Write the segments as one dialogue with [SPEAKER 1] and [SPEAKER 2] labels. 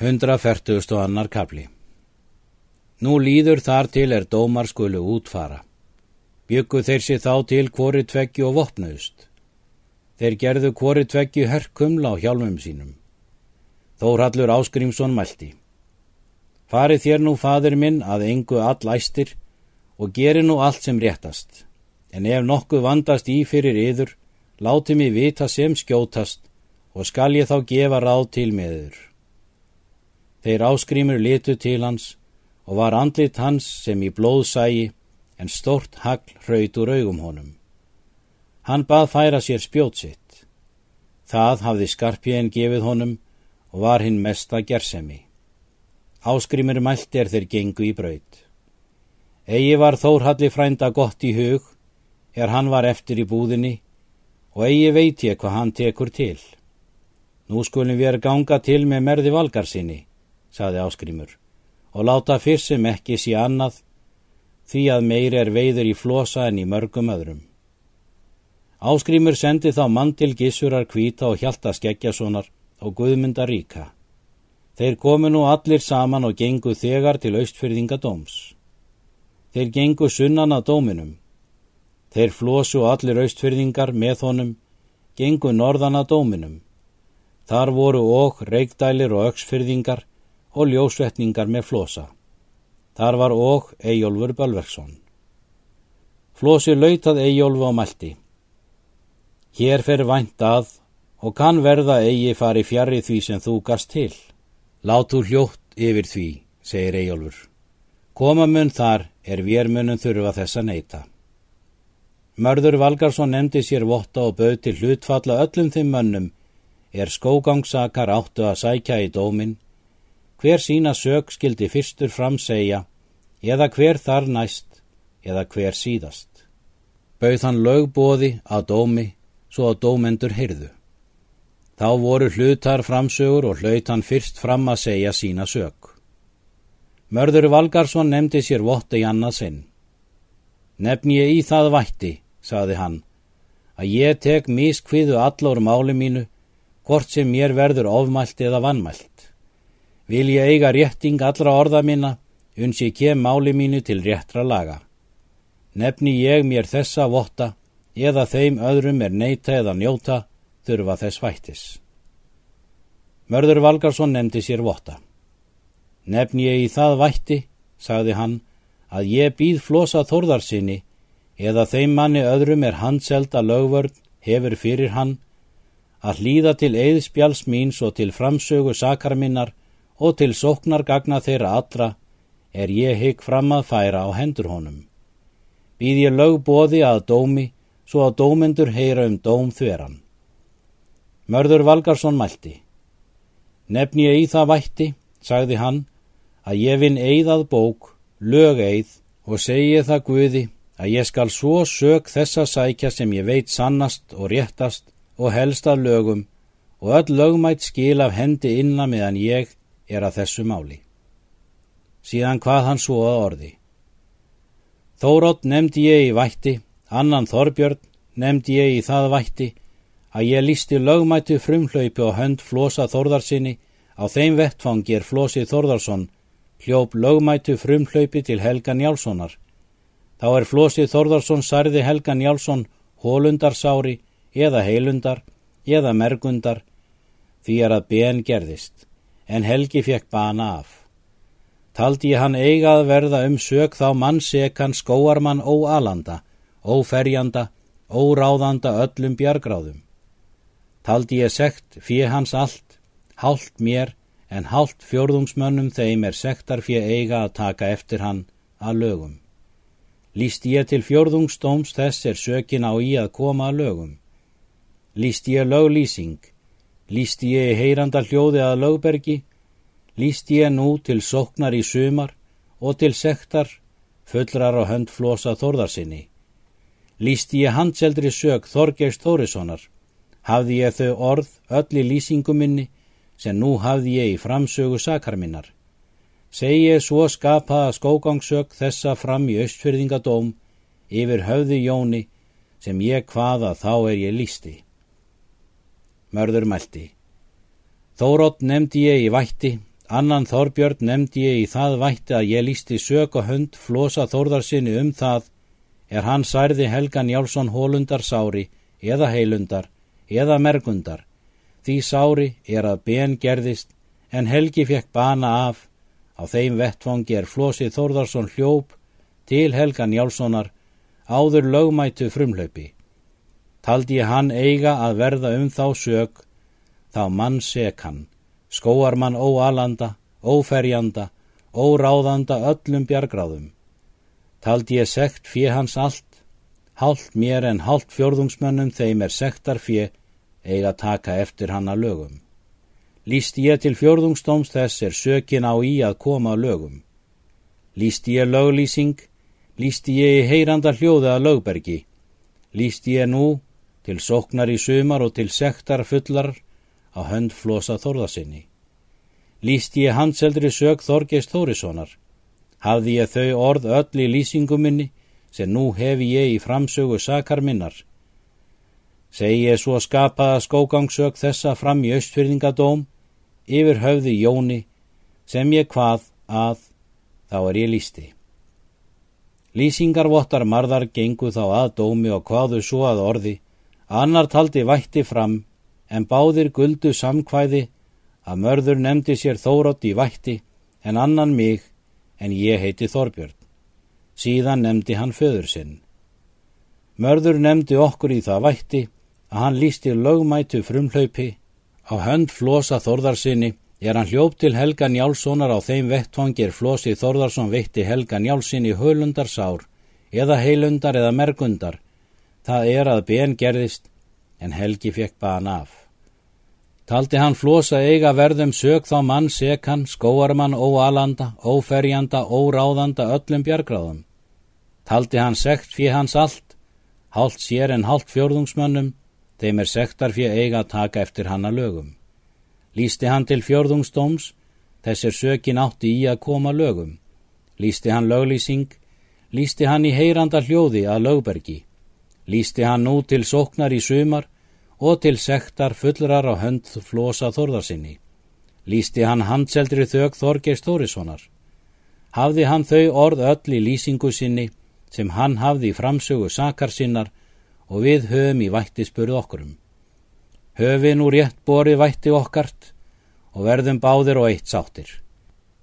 [SPEAKER 1] 140. annar kapli Nú líður þar til er dómar skulu útfara. Byggu þeir sér þá til hvori tveggju og vopnaust. Þeir gerðu hvori tveggju herkumla á hjálmum sínum. Þórhallur Áskrimsson mælti. Farið þér nú fadur minn að engu all æstir og geri nú allt sem réttast. En ef nokkuð vandast í fyrir yður, láti mig vita sem skjótast og skal ég þá gefa ráð til meður. Þeir áskrimur litu til hans og var andlit hans sem í blóð sægi en stort hagl hraut úr augum honum. Hann bað færa sér spjót sitt. Það hafði skarpjén gefið honum og var hinn mesta gersemi. Áskrimur mælt er þeir gengu í braut. Egi var Þórhalli frænda gott í hug er hann var eftir í búðinni og eigi veit ég hvað hann tekur til. Nú skulum við ganga til með merði valgarsinni saði áskrimur, og láta fyrst sem ekki sé annað, því að meir er veiður í flosa en í mörgum öðrum. Áskrimur sendi þá mann til Gissurar kvíta og hjálta skeggjasonar og Guðmynda ríka. Þeir komu nú allir saman og gengu þegar til austfyrðingadóms. Þeir gengu sunnan að dóminum. Þeir flosu allir austfyrðingar með honum, gengu norðan að dóminum. Þar voru og reikdælir og öksfyrðingar og ljósvetningar með flosa. Þar var og Eyjólfur Bölverksson. Flosi lautað Eyjólfu á mælti. Hér fer vænt að og kann verða eigi fari fjari því sem þú gast til. Látur hljótt yfir því, segir Eyjólfur. Koma mun þar er vérmunum þurfa þessa neyta. Mörður Valgarsson nefndi sér votta og bauð til hlutfalla öllum þeim mönnum er skógangsakar áttu að sækja í dóminn hver sína sög skildi fyrstur fram segja, eða hver þar næst, eða hver síðast. Bauð hann lögbóði að dómi, svo að dómendur heyrðu. Þá voru hlutar framsögur og hlaut hann fyrst fram að segja sína sög. Mörður Valgarsson nefndi sér votta í annað sinn. Nefn ég í það vætti, saði hann, að ég tek mískviðu allur máli mínu, hvort sem mér verður ofmælt eða vannmælt. Vil ég eiga rétting allra orða minna, uns ég kem máli mínu til réttra laga. Nefni ég mér þessa votta, eða þeim öðrum er neyta eða njóta, þurfa þess vættis. Mörður Valgarsson nefndi sér votta. Nefni ég í það vætti, sagði hann, að ég býð flosa þórðarsinni, eða þeim manni öðrum er handselda lögvörn hefur fyrir hann, að hlýða til eðspjáls míns og til framsögu sakarminnar og til sóknar gagna þeirra allra er ég hygg fram að færa á hendur honum. Býð ég lögbóði að dómi svo að dómendur heyra um dóm þveran. Mörður Valgarsson mælti. Nefn ég í það vætti, sagði hann, að ég vinn eigðað bók, lög eigð og segi það Guði að ég skal svo sög þessa sækja sem ég veit sannast og réttast og helst af lögum og öll lögmætt skil af hendi inna meðan ég er að þessu máli. Síðan hvað hann svo að orði. Þórótt nefndi ég í vætti, annan Þorbjörn nefndi ég í það vætti að ég lísti lögmættu frumhlaupi og hönd flosa Þórðarsinni á þeim vettfangir flosi Þórðarsson hljóp lögmættu frumhlaupi til Helga Njálssonar. Þá er flosi Þórðarsson sarði Helga Njálsson hólundarsári eða heilundar eða mergundar því er að ben gerðist en Helgi fekk bana af. Taldi hann eigað verða um sög þá mannsekan skóarmann óalanda, óferjanda, óráðanda öllum bjargráðum. Taldi ég sekt fyrir hans allt, hálft mér en hálft fjörðungsmönnum þeim er sektar fyrir eiga að taka eftir hann að lögum. Lýst ég til fjörðungsdóms þess er sökin á í að koma að lögum. Lýst ég löglýsing, Lýst ég heyranda hljóði að lögbergi, lýst ég nú til soknar í sumar og til sektar fullrar á hönd flosa þorðarsinni. Lýst ég handseldri sög Þorgeist Þórissonar, hafði ég þau orð öll í lýsinguminni sem nú hafði ég í framsögu sakarminnar. Segi ég svo skapaða skógangsög þessa fram í austfyrðingadóm yfir höfði Jóni sem ég hvaða þá er ég lísti. Mörður mælti. Þórótt nefndi ég í vætti, Annan Þorbjörn nefndi ég í það vætti að ég lísti sök og hönd flosa þórðarsinni um það er hann særði Helgan Jálsson hólundar sári eða heilundar eða mergundar. Því sári er að ben gerðist en Helgi fekk bana af. Á þeim vettfangi er Flósi Þórðarsson hljóp til Helgan Jálssonar áður lögmætu frumlaupi. Taldi ég hann eiga að verða um þá sök, þá mann sek hann skóarmann óalanda, óferjanda, óráðanda öllum bjargráðum. Taldi ég sekt fjö hans allt, hálft mér en hálft fjörðungsmönnum þeim er sektar fjö eiga taka eftir hann að lögum. Lýst ég til fjörðungstóms þess er sökin á í að koma lögum. Lýst ég löglýsing, lýst ég heyranda hljóði að lögbergi. Lýst ég nú til sóknar í sumar og til sektar fullar á hönd flosa þorðasinni. Lýst ég handseldri sög Þorgeist Þórissonar. Hafði ég þau orð öll í lýsinguminni sem nú hefi ég í framsögu sakar minnar. Segi ég svo skapaða skógangsög þessa fram í austfyrðingadóm yfir höfði Jóni sem ég hvað að þá er ég lísti. Lýsingarvottar marðar gengu þá að dómi og hvaðu svo að orði, annar taldi vætti fram en báðir guldu samkvæði að mörður nefndi sér þórótt í vætti en annan mig en ég heiti Þorbjörn. Síðan nefndi hann föður sinn. Mörður nefndi okkur í það vætti að hann lísti lögmætu frumhlaupi á hönd flosa Þorðarsinni er hann hljópt til Helga Njálssonar á þeim vettvangir flosi Þorðarsson veitti Helga Njálssinni höllundarsár eða heilundar eða mergundar. Það er að ben gerðist en Helgi fekk ban af. Taldi hann flosa eiga verðum sög þá mann sekan, skóarmann, óalanda, óferjanda, óráðanda, öllum bjargráðum. Taldi hann sekt fyrir hans allt, hálft sér en hálft fjörðungsmönnum, þeim er sektar fyrir eiga að taka eftir hann að lögum. Lýsti hann til fjörðungstóms, þessir sökin átti í að koma lögum. Lýsti hann löglýsing, lýsti hann í heyranda hljóði að lögbergi. Lýsti hann nú til sóknar í sumar og til sektar fullrar á hönd flosa þorðarsinni. Lýsti hann handseldri þög Þorgeir Stórissonar. Hafði hann þau orð öll í lýsingu sinni sem hann hafði í framsögu sakar sinnar og við höfum í vætti spurð okkurum. Höfi nú rétt borið vætti okkart og verðum báðir og eitt sáttir.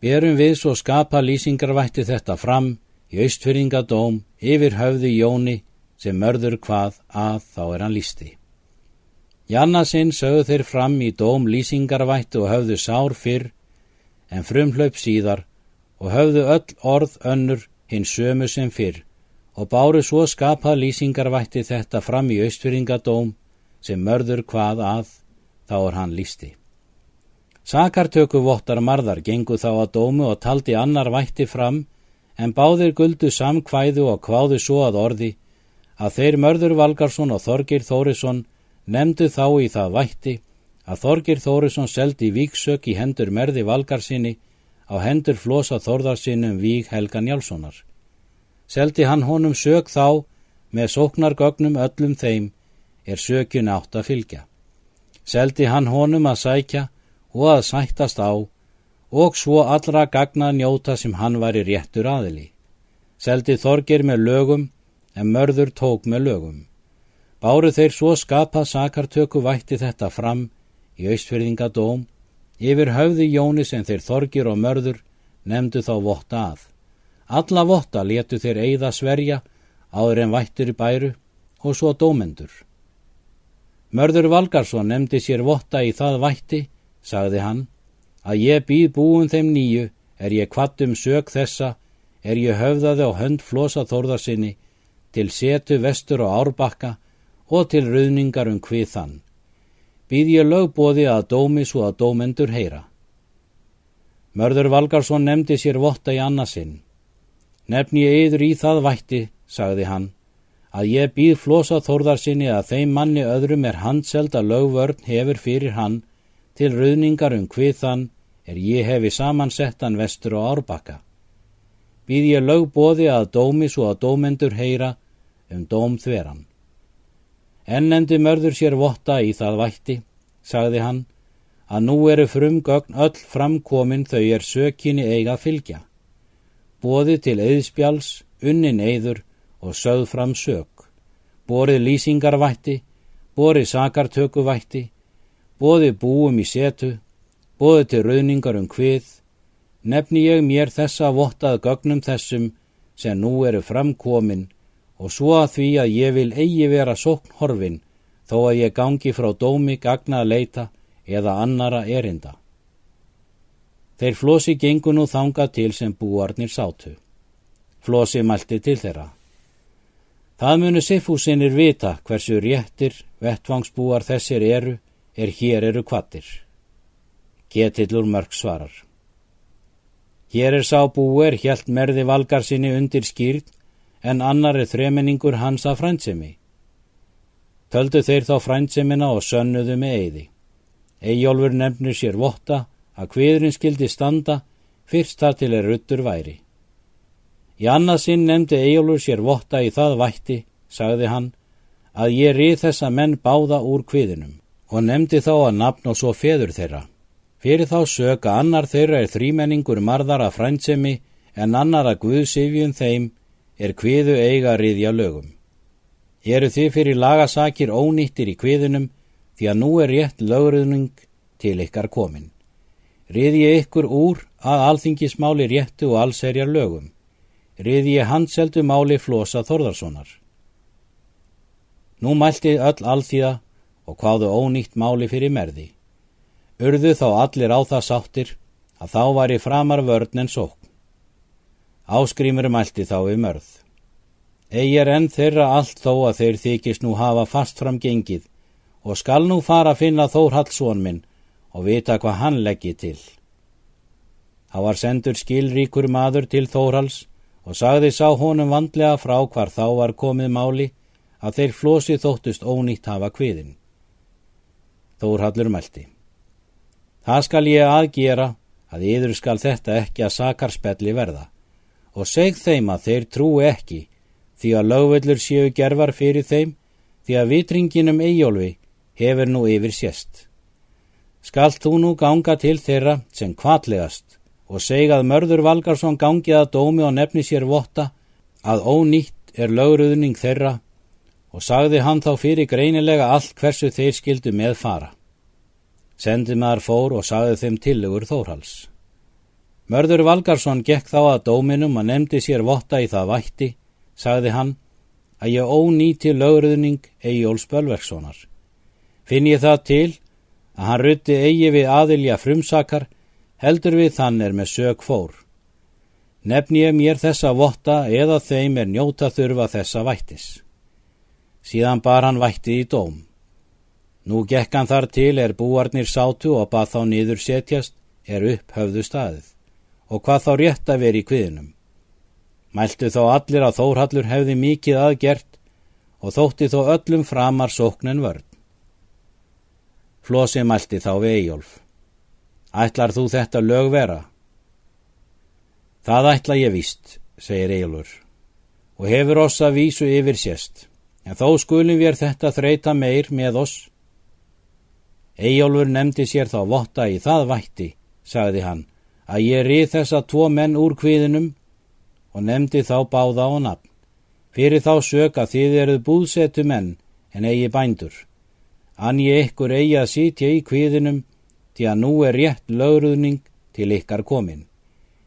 [SPEAKER 1] Berum við svo skapa lýsingarvætti þetta fram í austfyrringadóm yfir höfði Jóni sem mörður hvað að þá er hann lísti. Jannasinn sögðu þeir fram í dóm lýsingarvættu og höfðu sár fyrr en frumhlaup síðar og höfðu öll orð önnur hinn sömu sem fyrr og báru svo skapað lýsingarvætti þetta fram í austfyrringadóm sem mörður hvað að þá er hann lísti. Sakartöku vottar marðar gengu þá að dómu og taldi annar vætti fram en báðir guldu samkvæðu og kváðu svo að orði að þeir mörður Valgarsson og Þorgir Þórisson nefndu þá í það vætti að Þorgir Þórisson seldi víksök í hendur merði valgarsinni á hendur flosa Þorðarsinnum vík Helga Njálssonar. Seldi hann honum sök þá með sóknargögnum öllum þeim er sökjun átt að fylgja. Seldi hann honum að sækja og að sættast á og svo allra gagna njóta sem hann var í réttur aðili. Seldi Þorgir með lögum en mörður tók með lögum. Báru þeir svo skapað sakartöku vætti þetta fram í austfyrðingadóm yfir höfði Jóni sem þeir þorgir og mörður nefndu þá votta að. Alla votta letu þeir eigða sverja áður en vættur í bæru og svo dómendur. Mörður Valgarsson nefndi sér votta í það vætti, sagði hann, að ég býð búin þeim nýju, er ég kvattum sög þessa, er ég höfðaði á hönd flosa þórðarsinni til setu vestur og árbakka og til rauningar um hvið þann. Býð ég lögbóði að dómi svo að dómendur heyra. Mörður Valgarsson nefndi sér votta í annasinn. Nefn ég yður í það vætti, sagði hann, að ég býð flosa þórðarsinni að þeim manni öðrum er handseld að lögvörn hefur fyrir hann til rauningar um hvið þann er ég hefi samansettan vestur og árbakka. Býð ég lögbóði að dómi svo að dómendur heyra um dóm þveran. Ennendi mörður sér votta í það vætti, sagði hann, að nú eru frumgögn öll framkomin þau er sökinni eiga fylgja. Bóði til eðspjáls, unnin eður og sögð fram sök. Bórið lýsingarvætti, bórið sakartökuvætti, bóði búum í setu, bóði til rauningar um hvið, nefni ég mér þessa vottað gögnum þessum sem nú eru framkomin og svo að því að ég vil eigi vera sókn horfin þó að ég gangi frá dómi gagna að leita eða annara erinda. Þeir flosi gengu nú þanga til sem búarnir sátu. Flosi mælti til þeirra. Það munu siffúsinir vita hversu réttir vettvangsbúar þessir eru er hér eru kvattir. Getillur mörg svarar. Hér er sá búer hjælt merði valgar sinni undir skýrn en annar er þremenningur hans að frændsemi. Töldu þeir þá frændsemina og sönnuðu með eiði. Eyjólfur nefnir sér votta að hviðurinn skildi standa fyrst þar til er ruttur væri. Í annað sinn nefndi Eyjólfur sér votta í það vætti, sagði hann, að ég rið þessa menn báða úr hviðinum og nefndi þá að nafn og svo feður þeirra. Fyrir þá söka annar þeirra er þrýmenningur marðar að frændsemi en annar að Guðsifjum þeim er kviðu eiga riðja lögum. Eru þið fyrir lagasakir ónýttir í kviðunum því að nú er rétt lögruðning til ykkar komin. Riði ykkur úr að alþingismáli réttu og allserjar lögum. Riði handseldu máli flosa Þorðarssonar. Nú mælti öll alþíða og hvaðu ónýtt máli fyrir merði. Urðu þá allir á það sáttir að þá var í framar vörn en sók. Áskrimur mælti þá við mörð. Egi er enn þeirra allt þó að þeir þykist nú hafa fast fram gengið og skal nú fara að finna Þórhallsson minn og vita hvað hann leggi til. Há var sendur skilríkur maður til Þórhalls og sagði sá honum vandlega frá hvar þá var komið máli að þeir flosi þóttust ónýtt hafa kviðin. Þórhallur mælti. Það skal ég aðgera að yður skal þetta ekki að sakarspelli verða og seg þeim að þeir trúi ekki því að lögvöldur séu gervar fyrir þeim því að vitringinum Eyjólfi hefur nú yfir sérst. Skalt þú nú ganga til þeirra sem kvallegast og segað Mörður Valgarsson gangið að dómi og nefni sér votta að ónýtt er lögruðning þeirra og sagði hann þá fyrir greinilega allt hversu þeir skildu með fara. Sendi maður fór og sagði þeim tillegur Þórhals. Mörður Valgarsson gekk þá að dóminum og nefndi sér votta í það vætti, sagði hann, að ég ónýti lögruðning Eyjóls Bölverkssonar. Finn ég það til að hann rutti eigi við aðilja frumsakar, heldur við þann er með sög fór. Nefn ég mér þessa votta eða þeim er njóta þurfa þessa vættis. Síðan bar hann vætti í dóm. Nú gekk hann þar til er búarnir sátu og bað þá niður setjast er upp höfðu staðið og hvað þá rétt að veri í kviðinum. Mæltu þó allir að Þórhallur hefði mikið aðgert og þótti þó öllum framar sóknin vörn. Flosi mælti þá við Eyjólf. Ætlar þú þetta lög vera? Það ætla ég víst, segir Eyjólfur, og hefur oss að vísu yfir sérst, en þó skulum við þetta þreita meir með oss. Eyjólfur nefndi sér þá votta í það vætti, sagði hann, að ég rið þessa tvo menn úr kviðinum og nefndi þá báða á nafn. Fyrir þá söka þið eruð búðsetu menn en eigi bændur. Ég ykkur eigi að sitja í kviðinum til að nú er rétt lögruðning til ykkar komin.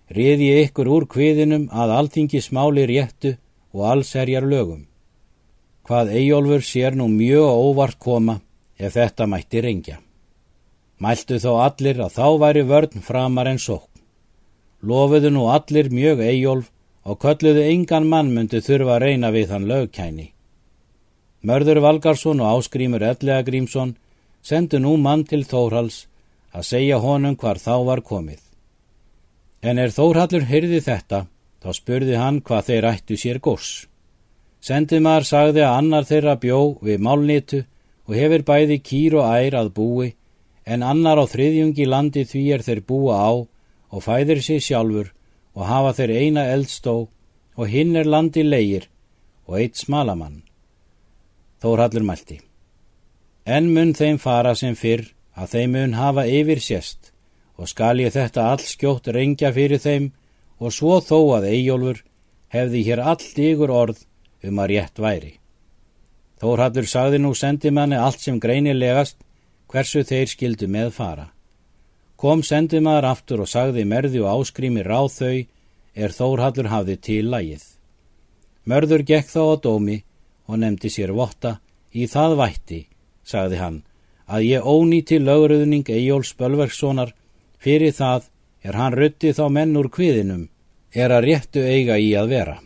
[SPEAKER 1] Rið ég ykkur úr kviðinum að alltingi smáli réttu og alls erjar lögum. Hvað Eyjólfur sér nú mjög óvart koma ef þetta mætti reyngja. Mæltu þó allir að þá væri vörn framar en sók. Lofuðu nú allir mjög Eyjólf og kölluðu engan mann myndi þurfa að reyna við hann lögkæni. Mörður Valgarsson og Áskrímur Ellega Grímsson sendu nú mann til Þórhals að segja honum hvar þá var komið. En er Þórhallur hyrði þetta, þá spurði hann hvað þeir ættu sér góss. Sendið maður sagði að annar þeirra bjó við málnitu og hefur bæði kýr og ær að búi, en annar á þriðjungi landi því er þeir búa á og fæðir sig sjálfur og hafa þeir eina eldstó og hinn er landi leir og eitt smalamann. Þórhallur mælti. En mun þeim fara sem fyrr að þeim mun hafa yfir sérst og skal ég þetta all skjótt reyngja fyrir þeim og svo þó að Eyjólfur hefði hér allt ykkur orð um að rétt væri. Þórhallur sagði nú sendimanni allt sem greinilegast hversu þeir skildu með fara. Kom sendimaður aftur og sagði merði og áskrými ráð þau er Þórhallur hafði til lægið. Mörður gekk þá á dómi og nefndi sér votta í það vætti, sagði hann, að ég ónýti lögruðning Eyjóls Bölverkssonar fyrir það er hann rutti þá menn úr kviðinum, er að réttu eiga í að vera.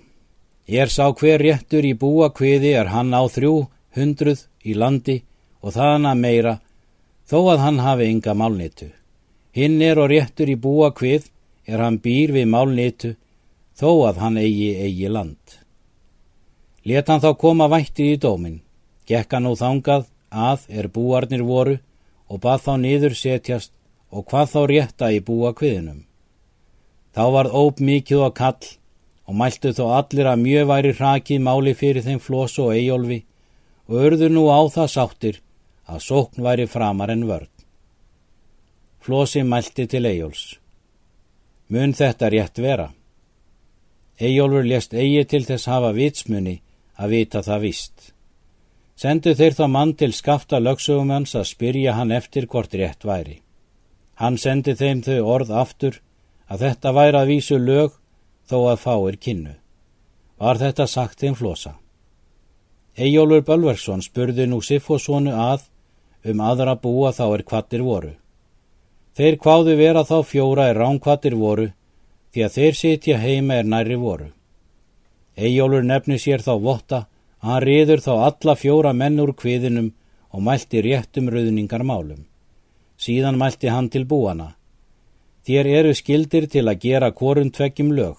[SPEAKER 1] Ég sá hver réttur í búa kviði er hann á þrjú hundruð í landi og þaðan að meira þó að hann hafi ynga málnitu. Hinn er og réttur í búa kvið er hann býr við málnitu þó að hann eigi eigi land. Let hann þá koma vætti í dómin, gekk hann nú þangað að er búarnir voru og bað þá niður setjast og hvað þá rétta í búa kviðinum. Þá varð óp mikið og kall og mæltu þó allir að mjög væri hrakið máli fyrir þeim flós og eigolfi og örðu nú á það sáttir að sókn væri framar en vörn. Flósi mælti til eigols. Mun þetta rétt vera? Eyjólfur lést eigi til þess hafa vitsmunni að vita það víst. Sendu þeir þá mann til skafta lögsögumanns að spyrja hann eftir hvort rétt væri. Hann sendi þeim þau orð aftur að þetta væri að vísu lög þó að fáir kynnu. Var þetta sagt þeim flosa. Eyjólfur Bölverksson spurði nú Siffosonu að um aðra búa þá er kvattir voru. Þeir kváðu vera þá fjóra er ránkvattir voru því að þeir sitja heima er næri voru. Eyjólfur nefni sér þá votta að hann riður þá alla fjóra menn úr kviðinum og mælti réttum rauðningar málum. Síðan mælti hann til búana. Þér eru skildir til að gera korun tveggjum lög.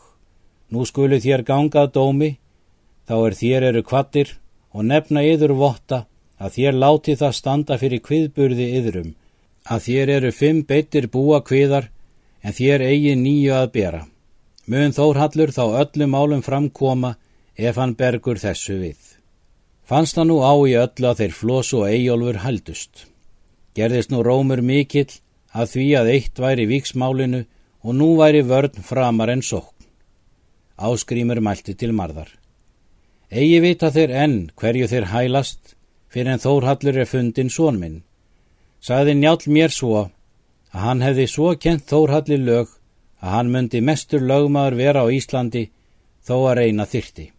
[SPEAKER 1] Nú skulu þér gangað dómi, þá er þér eru kvattir og nefna yður votta að þér láti það standa fyrir kviðburði yðrum, að þér eru fimm beittir búa kviðar en þér eigi nýju að bera. Mun Þórhallur þá öllum málum framkoma ef hann bergur þessu við. Fannst hann nú á í öllu að þeir flosu og eigolfur haldust. Gerðist nú rómur mikill að því að eitt væri viksmálinu og nú væri vörn framar en sókn. Áskrýmur mælti til marðar. Egi vita þeir enn hverju þeir hælast fyrir en Þórhallur er fundin sónminn. Saði njálf mér svo að hann hefði svo kent Þórhalli lög að hann myndi mestur lögmaður vera á Íslandi þó að reyna þyrti.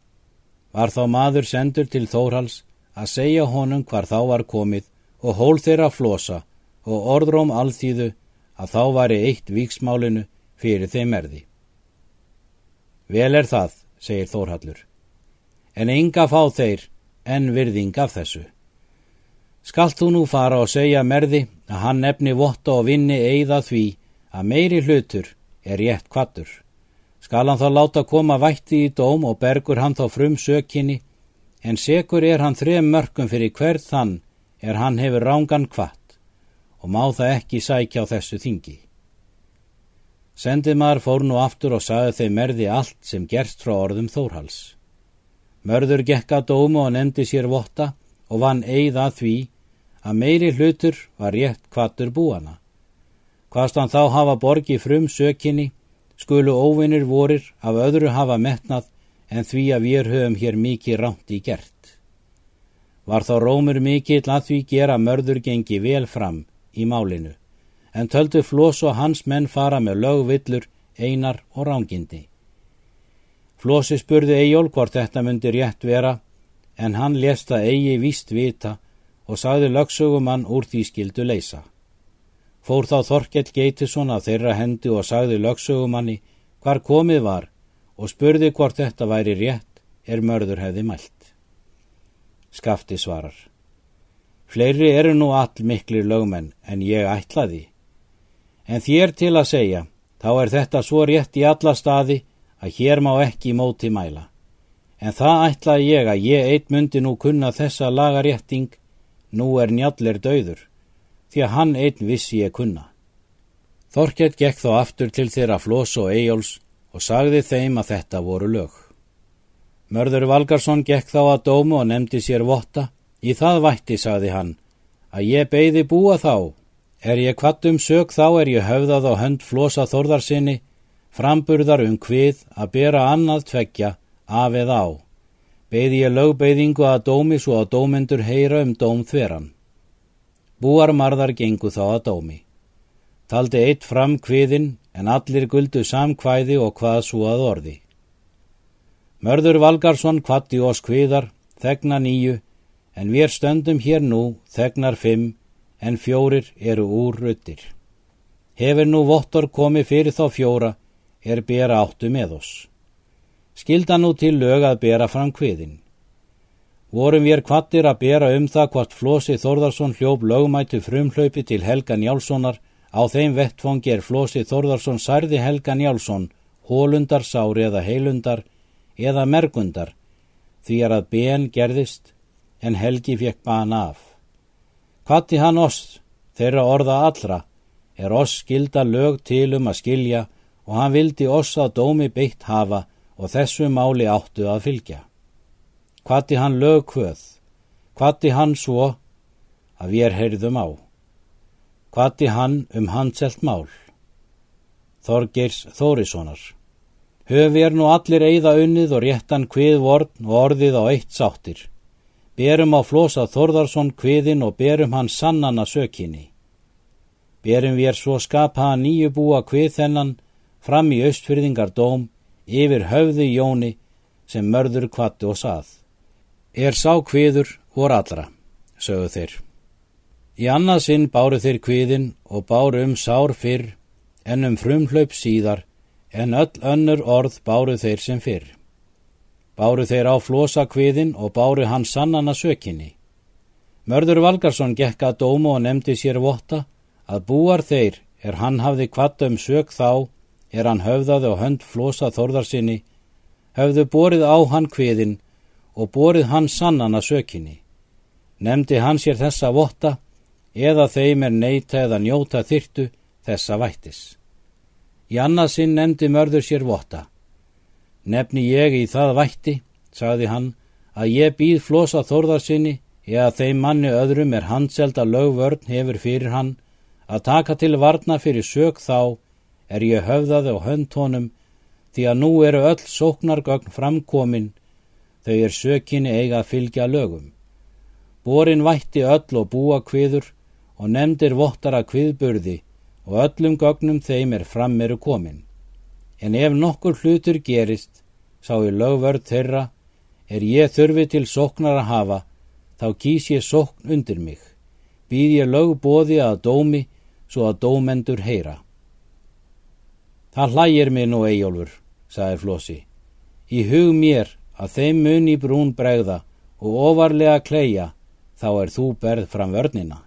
[SPEAKER 1] Var þá maður sendur til Þórhals að segja honum hvar þá var komið og hól þeirra flosa og orðróm alþýðu að þá væri eitt víksmálinu fyrir þeim erði. Vel er það, segir Þórhallur, en enga fá þeir en virðing af þessu. Skalt þú nú fara og segja merði að hann nefni votta og vinni eigða því að meiri hlutur er rétt kvattur. Skal hann þá láta koma vætti í dóm og bergur hann þá frum sökinni, en sekur er hann þrem mörgum fyrir hvert þann er hann hefur rángan kvatt og má það ekki sækja á þessu þingi. Sendið maður fór nú aftur og sagði þeim merði allt sem gerst frá orðum Þórhals. Mörður gekka dómu og nefndi sér votta og vann eigða því að meiri hlutur var rétt kvattur búana. Hvaðst hann þá hafa borgi frum sökinni, skulu óvinnir vorir af öðru hafa metnað en því að við höfum hér mikið ránt í gert. Var þá rómur mikill að því gera mörður gengi vel fram í málinu, en töldu Flós og hans menn fara með lögvillur, einar og rángindi. Flósi spurði Eyjól hvort þetta myndi rétt vera, en hann lest að eigi víst vita og sagði lögsögumann úr því skildu leysa. Fór þá Þorkell Geitisson að þeirra hendi og sagði lögsögumanni hvar komið var og spurði hvort þetta væri rétt er mörður hefði mælt. Skafti svarar. Fleiri eru nú all miklir lögmenn en ég ætlaði. En þér til að segja, þá er þetta svo rétt í alla staði að hér má ekki móti mæla. En það ætlaði ég að ég eitt myndi nú kunna þessa lagarétting Nú er njallir döður, því að hann einn vissi ég kunna. Þorkett gekk þá aftur til þeirra Flós og Eyjóls og sagði þeim að þetta voru lög. Mörður Valgarsson gekk þá að dómu og nefndi sér votta. Í það vætti, sagði hann, að ég beigði búa þá, Er ég kvattum sög þá er ég höfðað á hönd flosa þorðarsinni, framburðar um hvið að bera annað tveggja af eða á. Beði ég lögbeiðingu að dómi svo að dómendur heyra um dóm þveran. Búar marðar gengu þá að dómi. Taldi eitt fram hviðin en allir guldu samkvæði og hvað svo að orði. Mörður Valgarsson kvatti oss hviðar, þegna nýju, en við stöndum hér nú, þegnar fimm, en fjórir eru úr ruttir. Hefur nú vottor komið fyrir þá fjóra, er bera áttu með oss. Skilda nú til lög að bera fram hviðin. Vorum við kvattir að bera um það hvort Flósi Þórðarsson hljóp lögmættu frumhlaupi til Helga Njálssonar á þeim vettfangi er Flósi Þórðarsson særði Helga Njálsson, hólundar, sári eða heilundar eða mergundar því er að ben gerðist en Helgi fekk ban af. Kvatti hann oss, þeirra orða allra, er oss skilda lög til um að skilja og hann vildi oss að dómi beitt hafa og þessu máli áttu að fylgja. Kvatti hann lög hvöð, kvatti hann svo að við er heyrðum á. Kvatti hann um hanselt mál. Þorgeirs Þórissonar. Höfi er nú allir eigða unnið og réttan hvið vorn og orðið á eitt sáttir. Berum á Flósa Þorðarsson kviðin og berum hann sannana sökinni. Berum við er svo skapa hann nýju búa kvið þennan fram í austfyrðingar dóm yfir höfðu Jóni sem mörður kvatti og sað. Er sá kviður vor allra, sögðu þeir. Í annað sinn báru þeir kviðin og báru um sár fyrr en um frumhlaup síðar en öll önnur orð báru þeir sem fyrr. Báru þeir á flosa kviðin og báru hann sannana sökinni. Mörður Valgarsson gekk að dómu og nefndi sér votta að búar þeir er hann hafði kvatta um sök þá er hann höfðaði og hönd flosa þorðarsinni, höfðu borið á hann kviðin og borið hann sannana sökinni. Nemdi hann sér þessa votta eða þeim er neyta eða njóta þyrtu þessa vættis. Í annað sinn nemdi mörður sér votta. Nefni ég í það vætti, sagði hann, að ég býð flosa þórðarsinni eða þeim manni öðrum er handselda lögvörn hefur fyrir hann að taka til varna fyrir sög þá er ég höfðaði á höndtónum því að nú eru öll sóknargögn framkomin þau er sökinni eiga að fylgja lögum. Borin vætti öll og búa kviður og nefndir vottara kviðburði og öllum gögnum þeim er fram eru komin en ef nokkur hlutur gerist, sá í lögvörð þeirra, er ég þurfi til sóknar að hafa, þá kýs ég sókn undir mig, býð ég lögbóði að dómi, svo að dómendur heyra. Það hlægir mig nú eigjólfur, sagði Flósi. Í hug mér að þeim mun í brún bregða og ofarlega kleia, þá er þú berð fram vörnina.